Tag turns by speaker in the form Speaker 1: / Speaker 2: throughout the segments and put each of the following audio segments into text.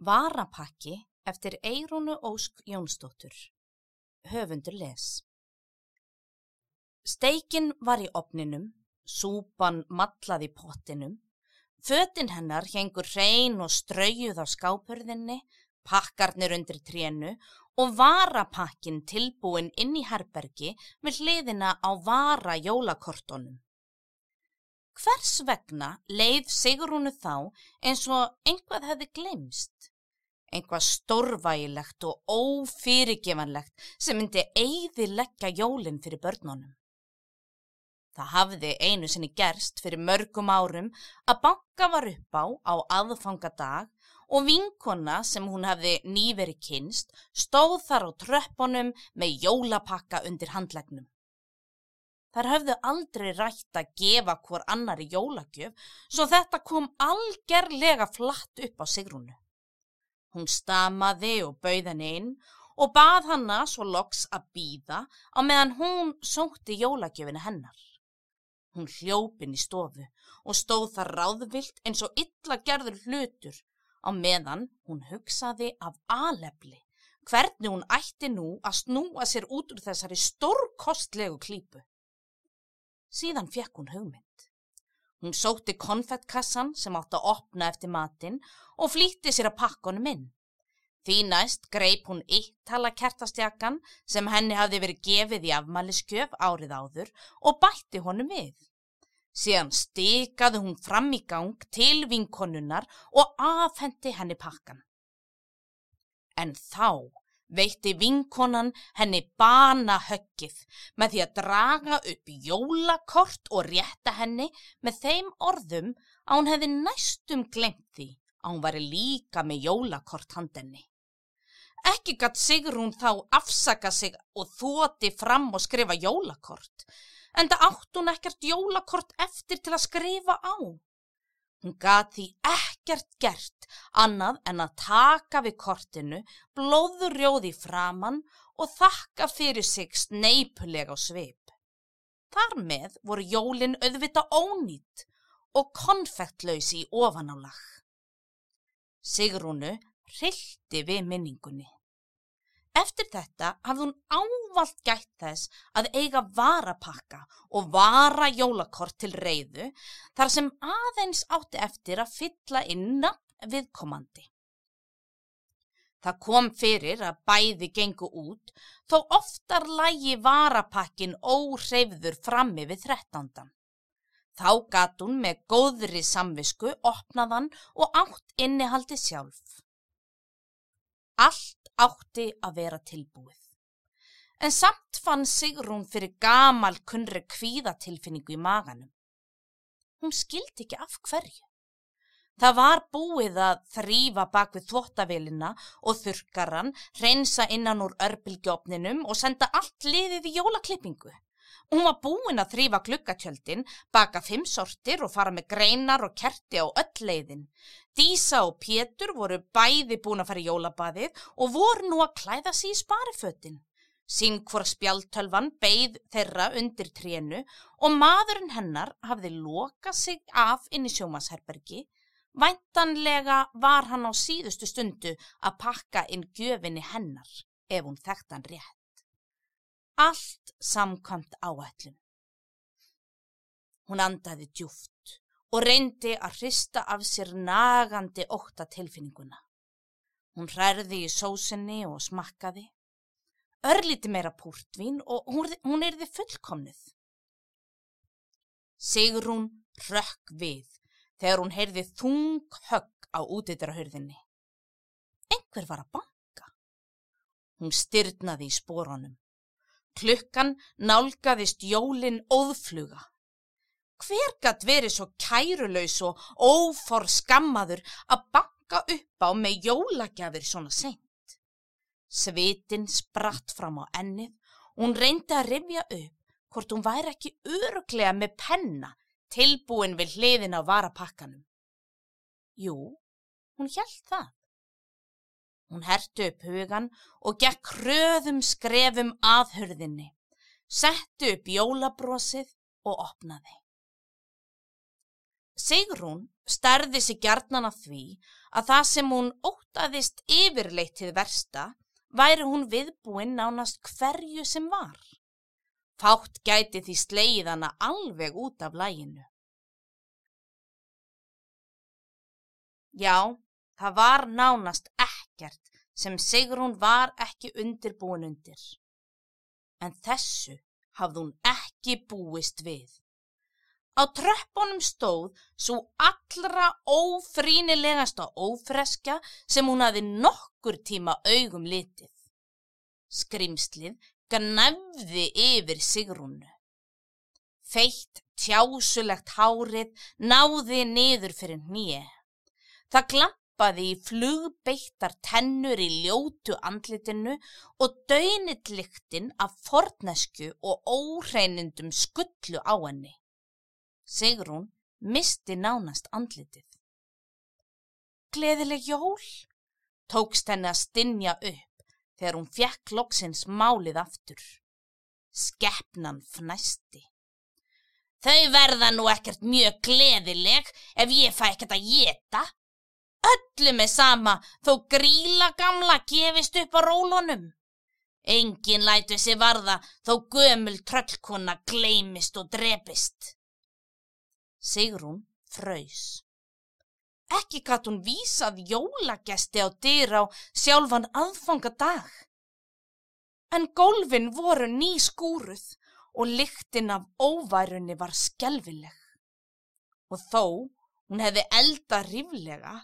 Speaker 1: Varapakki eftir Eirúnu Ósk Jónsdóttur. Höfundur les. Steikin var í opninum, súpan matlaði pottinum, fötinn hennar hengur hrein og straujuð á skápurðinni, pakkarnir undir trénu og varapakkin tilbúin inn í herbergi með hliðina á vara jólakortonum. Hvers vegna leið Sigrúnu þá eins og einhvað hefði glemst? Einhvað stórvægilegt og ófyrirgevanlegt sem myndi eigðileggja jólinn fyrir börnunum. Það hafði einu sinni gerst fyrir mörgum árum að banka var upp á á aðfangadag og vinkona sem hún hafði nýveri kynst stóð þar á tröppunum með jólapakka undir handlegnum. Þar höfðu aldrei rætt að gefa hvort annar í jólagjöf, svo þetta kom algerlega flatt upp á Sigrúnu. Hún stamaði og bauð henni inn og bað hanna svo loks að býða á meðan hún sótti jólagjöfinu hennar. Hún hljópin í stofu og stóð þar ráðvilt eins og illa gerður hlutur á meðan hún hugsaði af alefli hvernig hún ætti nú að snúa sér út úr þessari stórkostlegu klípu. Síðan fekk hún hugmynd. Hún sótti konfettkassan sem átt að opna eftir matinn og flýtti sér að pakka honum inn. Því næst greip hún eittala kertastjakan sem henni hafði verið gefið í afmæliskjöf árið áður og bætti honum við. Síðan stikaði hún fram í gang til vinkonunnar og afhendi henni pakkan. En þá veitti vinkonan henni bana höggið með því að draga upp jólakort og rétta henni með þeim orðum að hún hefði næstum glemt því að hún var líka með jólakort handenni. Ekki gatt Sigrún þá afsaka sig og þóti fram og skrifa jólakort, en það átt hún ekkert jólakort eftir til að skrifa á. Hún gati því ekkert gert annað en að taka við kortinu, blóður rjóði framann og þakka fyrir sig sneipulega sveip. Þar með voru jólin auðvita ónýtt og konfektlausi í ofanálag. Sigrúnu rilti við minningunni. Eftir þetta hafði hún ávalt gætt þess að eiga varapakka og vara jólakort til reyðu þar sem aðeins átti eftir að fylla inna viðkomandi. Það kom fyrir að bæði gengu út þó oftar lægi varapakkin óhreyfður frammi við þrettándan. Þá gat hún með góðri samvisku opnaðan og átt innihaldi sjálf. Allt átti að vera tilbúið. En samt fann Sigrún fyrir gamal kunri kvíðatilfinningu í maganum. Hún skildi ekki af hverju. Það var búið að þrýfa bak við þvóttavelina og þurkaran, reynsa innan úr örbilgjófninum og senda allt liðið í jólaklippingu. Hún var búin að þrýfa glukkatjöldin, baka fimm sortir og fara með greinar og kerti á öll leiðin. Dísa og Pétur voru bæði búin að fara í jólabadið og voru nú að klæða sér í sparifötin. Sín hvora spjaltölvan beigð þeirra undir trénu og maðurinn hennar hafði lokað sig af inn í sjómasherbergi. Væntanlega var hann á síðustu stundu að pakka inn gjöfinni hennar ef hún þekkt hann rétt. Allt samkvæmt áætlun. Hún andaði djúft og reyndi að hrista af sér nagandi óta tilfinninguna. Hún hræði í sósinni og smakkaði. Örlíti meira púrtvín og hún, hún erði fullkomnið. Sigrún rökk við þegar hún heyrði þung högg á útidrahörðinni. Engur var að banka. Hún styrnaði í spórunum. Klukkan nálgaðist jólin óðfluga. Hver gatt verið svo kærulaus og ófor skammaður að banka upp á með jólagjafir svona seint? Svitin spratt fram á ennið og hún reyndi að rifja upp hvort hún væri ekki öruglega með penna tilbúin við hliðin á varapakkanum. Jú, hún hjælt það. Hún hertu upp hugan og gekk hröðum skrefum að hörðinni, settu upp jólabrósið og opnaði. Sigrún stærði sig gjarnan af því að það sem hún ótaðist yfirleitt til versta væri hún viðbúinn nánast hverju sem var. Fátt gæti því sleið hana alveg út af læginu. Já, það var nánast ekkert sem Sigrún var ekki undirbúin undir. En þessu hafði hún ekki búist við. Á tröppunum stóð svo allra ófrínilegasta ófreskja sem hún hafi nokkur tíma augum litið. Skrimslið gnæfði yfir Sigrúnu. Feitt tjásulegt hárið náði niður fyrir nýje. Það glampaði í flugbeittar tennur í ljótu andlitinu og döynitliktinn af fornesku og óreinundum skullu á henni. Sigrún misti nánast andlitið. Gleðileg jól, tókst henni að stinja upp þegar hún fjekk loksins málið aftur. Skeppnan fnæsti. Þau verða nú ekkert mjög gleðileg ef ég fæ ekkert að geta, Öllu með sama þó gríla gamla gefist upp á rólunum. Engin lætu sér varða þó gömul tröllkonna gleimist og drepist. Sigrún fröys. Ekki gatt hún vísað jólagesti á dyr á sjálfan aðfangadag. En gólfin voru ný skúruð og lyktin af óværunni var skelvileg. Og þó hún hefði elda ríflega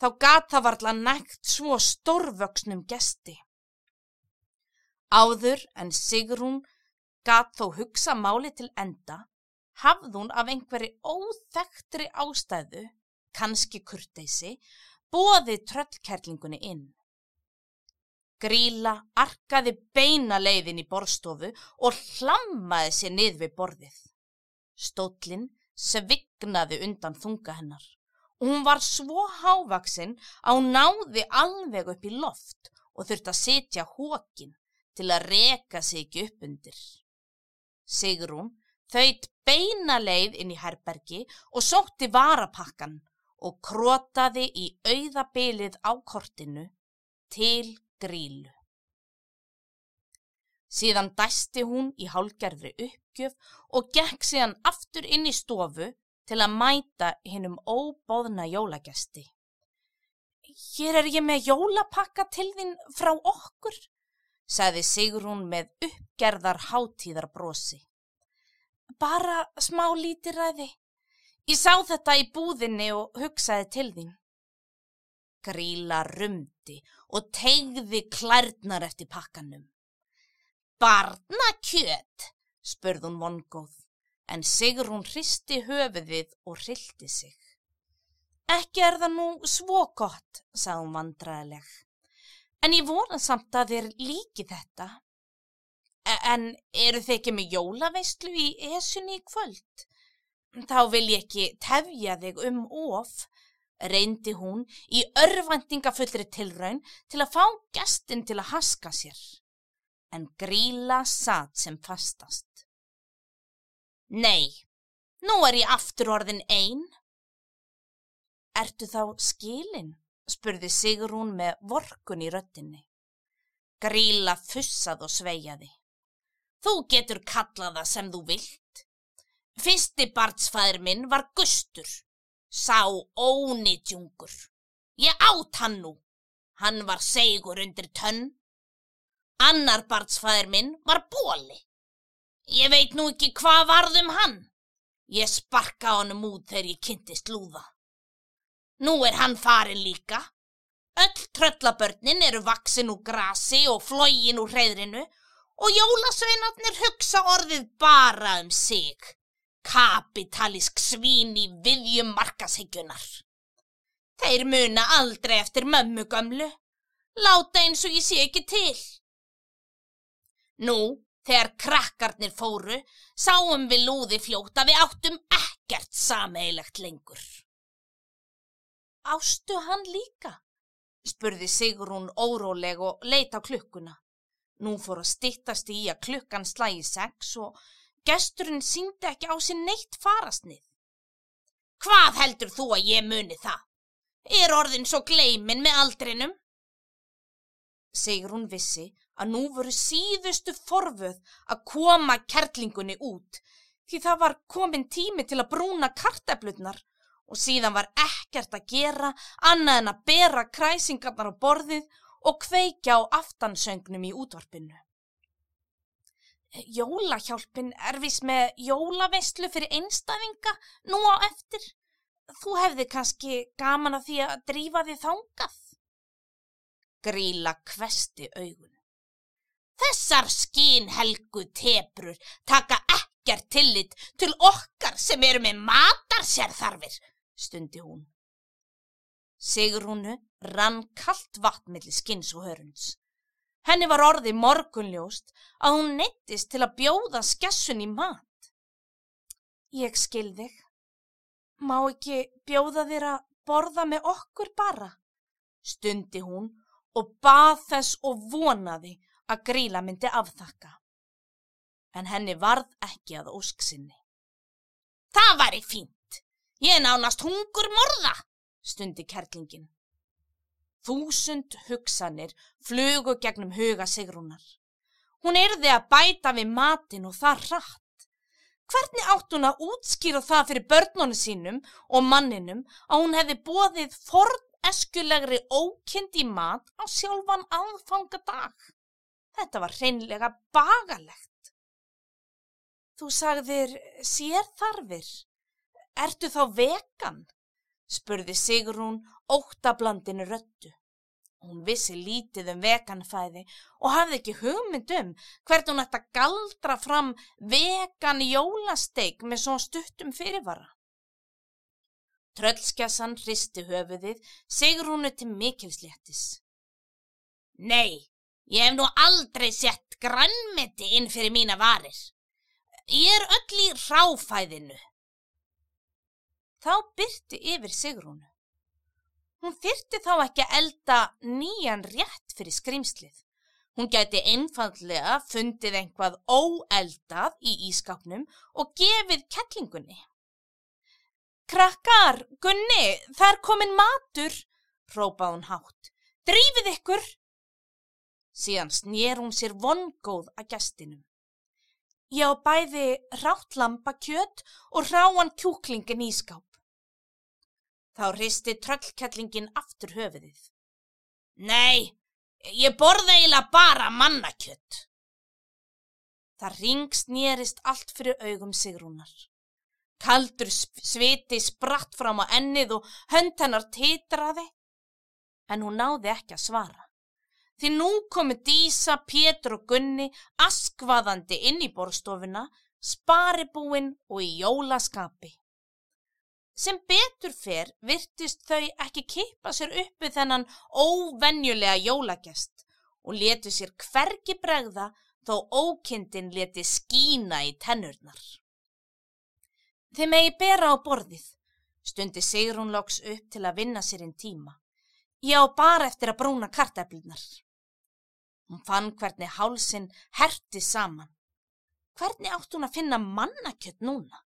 Speaker 1: þá gata varla nægt svo stórvöksnum gesti. Áður en Sigrún gat þó hugsa máli til enda, hafð hún af einhverju óþektri ástæðu, kannski kurteysi, bóði tröllkerlingunni inn. Gríla arkaði beina leiðin í borstofu og hlammaði sér nið við borðið. Stóllin svignaði undan þunga hennar. Hún var svo hávaksinn að hún náði alveg upp í loft og þurfti að setja hókin til að reka sig upp undir. Sigrún þauðt beina leið inn í herbergi og sótti varapakkan og krótaði í auðabilið á kortinu til grílu. Síðan dæsti hún í hálgerfri uppgjöf og gekk síðan aftur inn í stofu til að mæta hinnum óbóðna jólagesti. Hér er ég með jólapakka til þín frá okkur, sagði Sigrún með uppgerðar hátíðar brosi. Bara smá lítiræði. Ég sá þetta í búðinni og hugsaði til þín. Gríla rumdi og tegði klærnar eftir pakkanum. Barnakjöt, spurðun vongóð en Sigrún hristi höfuðið og hrilti sig. Ekki er það nú svo gott, sagði hún vandræðileg, en ég vona samt að þér líki þetta. E, en eru þið ekki með jólaveistlu í esunni í kvöld? Þá vil ég ekki tefja þig um of, reyndi hún í örvendingafullri tilraun til að fá gestin til að haska sér. En gríla satt sem fastast. Nei, nú er ég aftur orðin einn. Ertu þá skilin? spurði Sigrún með vorkun í röttinni. Gríla fussað og sveiaði. Þú getur kallaða sem þú vilt. Fyrsti barnsfæður minn var Gustur, sá ónitjungur. Ég átt hann nú, hann var segur undir tönn. Annar barnsfæður minn var Bóli, Ég veit nú ekki hvað varðum hann. Ég sparka honum út þegar ég kynntist lúða. Nú er hann farin líka. Öll tröllabörnin eru vaksin úr grasi og flógin úr hreðrinu og jólasveinarnir hugsa orðið bara um sig. Kapitalísk svín í viðjum markashyggjunar. Þeir muna aldrei eftir mömmu gamlu. Láta eins og ég sé ekki til. Nú, Þegar krakkarnir fóru, sáum við lúði fljóta við áttum ekkert sameilegt lengur. Ástu hann líka? spurði Sigrún óróleg og leita á klukkuna. Nú fór að stittast í að klukkan slægi sex og gesturinn síndi ekki á sér neitt farasnið. Hvað heldur þú að ég muni það? Er orðin svo gleimin með aldrinum? Sigrún vissi að nú voru síðustu forfuð að koma kerlingunni út því það var komin tími til að brúna karteflutnar og síðan var ekkert að gera annað en að bera kræsingarnar á borðið og kveikja á aftansöngnum í útvarpinu. Jólahjálpin er viss með jólaveistlu fyrir einstafinga nú á eftir. Þú hefði kannski gaman að því að drífa þið þángað. Gríla kvesti augun. Þessar skínhelgu tebrur taka ekkert tillit til okkar sem eru með matarsérþarfir, stundi hún. Sigrúnu rann kallt vatnmiðli skins og hörns. Henni var orði morgunljóst að hún neittist til að bjóða skessun í mat. Ég skil þig. Má ekki bjóða þér að borða með okkur bara? Stundi hún og bað þess og vonaði að gríla myndi afþakka. En henni varð ekki að ósksinni. Það var í fínt. Ég nánast hungur morða, stundi kerlingin. Þúsund hugsanir flugu gegnum huga Sigrúnar. Hún erði að bæta við matin og það rætt. Hvernig átt hún að útskýra það fyrir börnunum sínum og manninum að hún hefði bóðið forneskulegri ókynd í mat á sjálfan aðfangadag? Þetta var hreinlega bagalegt. Þú sagðir sér þarfir. Ertu þá vegan? Spurði Sigrún óttablandinu röttu. Hún vissi lítið um veganfæði og hafði ekki hugmynd um hvert hún ætti að galdra fram vegan jólasteik með svo stuttum fyrirvara. Tröllskjassan hristi höfuðið, Sigrúnu til mikilsléttis. Nei, ég hef nú aldrei sett grannmeti inn fyrir mína varir. Ég er öll í ráfæðinu. Þá byrti yfir Sigrúnu. Hún þyrti þá ekki að elda nýjan rétt fyrir skrimslið. Hún gæti einfallega fundið einhvað óeldað í ískapnum og gefið kettlingunni. Krakkar, Gunni, það er komin matur, rópað hún hátt. Drífið ykkur! Síðan snýr hún sér vongóð að gestinum. Ég á bæði ráttlampa kjött og ráan kjúklingin ískáp. Þá hristi tröllkellingin aftur höfuðið. Nei, ég borða eiginlega bara mannakjött. Það ringst nýrist allt fyrir augum Sigrúnar. Kaldur sviti spratt fram á ennið og hönd hennar titraði, en hún náði ekki að svara. Því nú komu Dísa, Pétur og Gunni askvaðandi inn í borstofuna, sparibúin og í jólaskapi. Sem betur fer virtist þau ekki kippa sér uppi þennan óvenjulega jólagest og letu sér hvergi bregða þó ókindin leti skína í tennurnar. Þeim megi bera á borðið, stundi Sigrún loks upp til að vinna sér einn tíma. Ég á bara eftir að brúna karteflunar. Hún fann hvernig hálsin herti saman. Hvernig átt hún að finna mannakjött núna?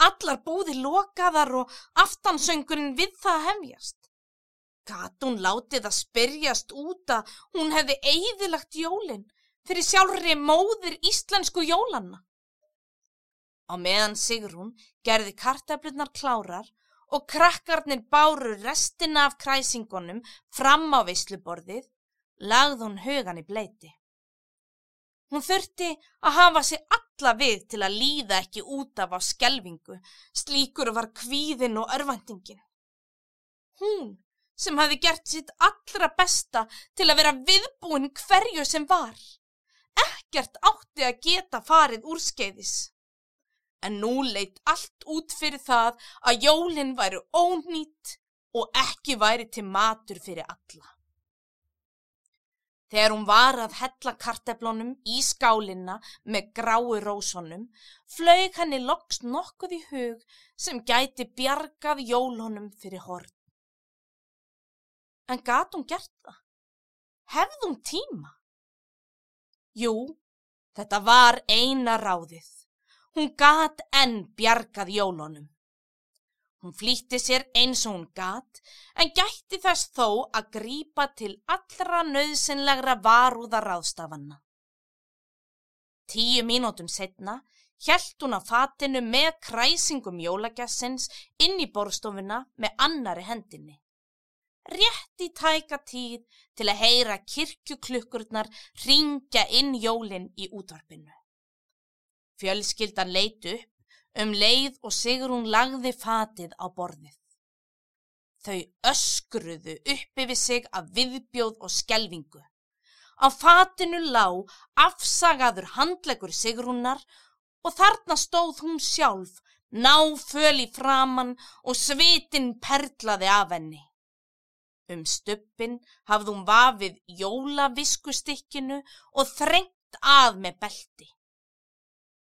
Speaker 1: Allar búði lokaðar og aftansöngurinn við það hefjast. Gat hún látið að spyrjast út að hún hefði eigðilagt jólinn fyrir sjálfri móðir íslensku jólanna. Á meðan Sigrún gerði kartaflutnar klárar og krakkarnir báru restina af kræsingunum fram á veisluborðið, lagði hún hugan í bleiti. Hún þurfti að hafa sig alla við til að líða ekki út af á skelvingu, slíkur var kvíðin og örvendingin. Hún sem hafi gert sitt allra besta til að vera viðbúin hverju sem var, ekkert átti að geta farið úr skeiðis. En nú leitt allt út fyrir það að jólinn væri ónýtt og ekki væri til matur fyrir alla. Þegar hún var að hella karteflónum í skálinna með grái rósonum, flög henni loks nokkuð í hug sem gæti bjargað jólunum fyrir horn. En gat hún gert það? Hefði hún tíma? Jú, þetta var eina ráðið. Hún gat enn bjargað jólunum. Hún flýtti sér eins og hún gat en gætti þess þó að grípa til allra nöðsynlegra varúðaráðstafanna. Tíu mínútum setna hjælt hún á fatinu með kræsingum jólagjassins inn í borstofuna með annari hendinni. Rétt í tæka tíð til að heyra kirkjuklukkurnar ringja inn jólinn í útvarpinu. Fjölskyldan leitu upp um leið og Sigrún lagði fatið á borðið. Þau öskruðu uppi við sig af viðbjóð og skelvingu. Á fatinu lág afsagaður handlegur Sigrúnar og þarna stóð hún sjálf, náföl í framann og svitin perlaði af henni. Um stöppin hafði hún vafið jólaviskustykkinu og þrengt að með belti.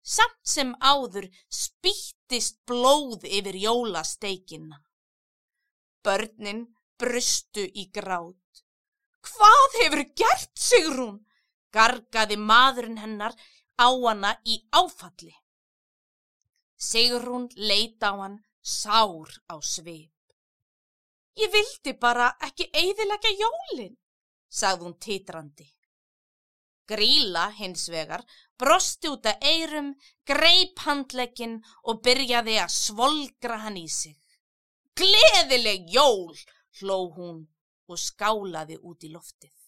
Speaker 1: Samt sem áður spýttist blóð yfir jólasteikina. Börnin brustu í grát. Hvað hefur gert Sigrún? Gargaði maðurinn hennar á hana í áfalli. Sigrún leita á hann sár á svip. Ég vildi bara ekki eiðilegja jólinn, sagði hún titrandi. Gríla hins vegar brosti út að eirum, greip handlegin og byrjaði að svolgra hann í sig. Gleðileg jól, hló hún og skálaði út í loftið.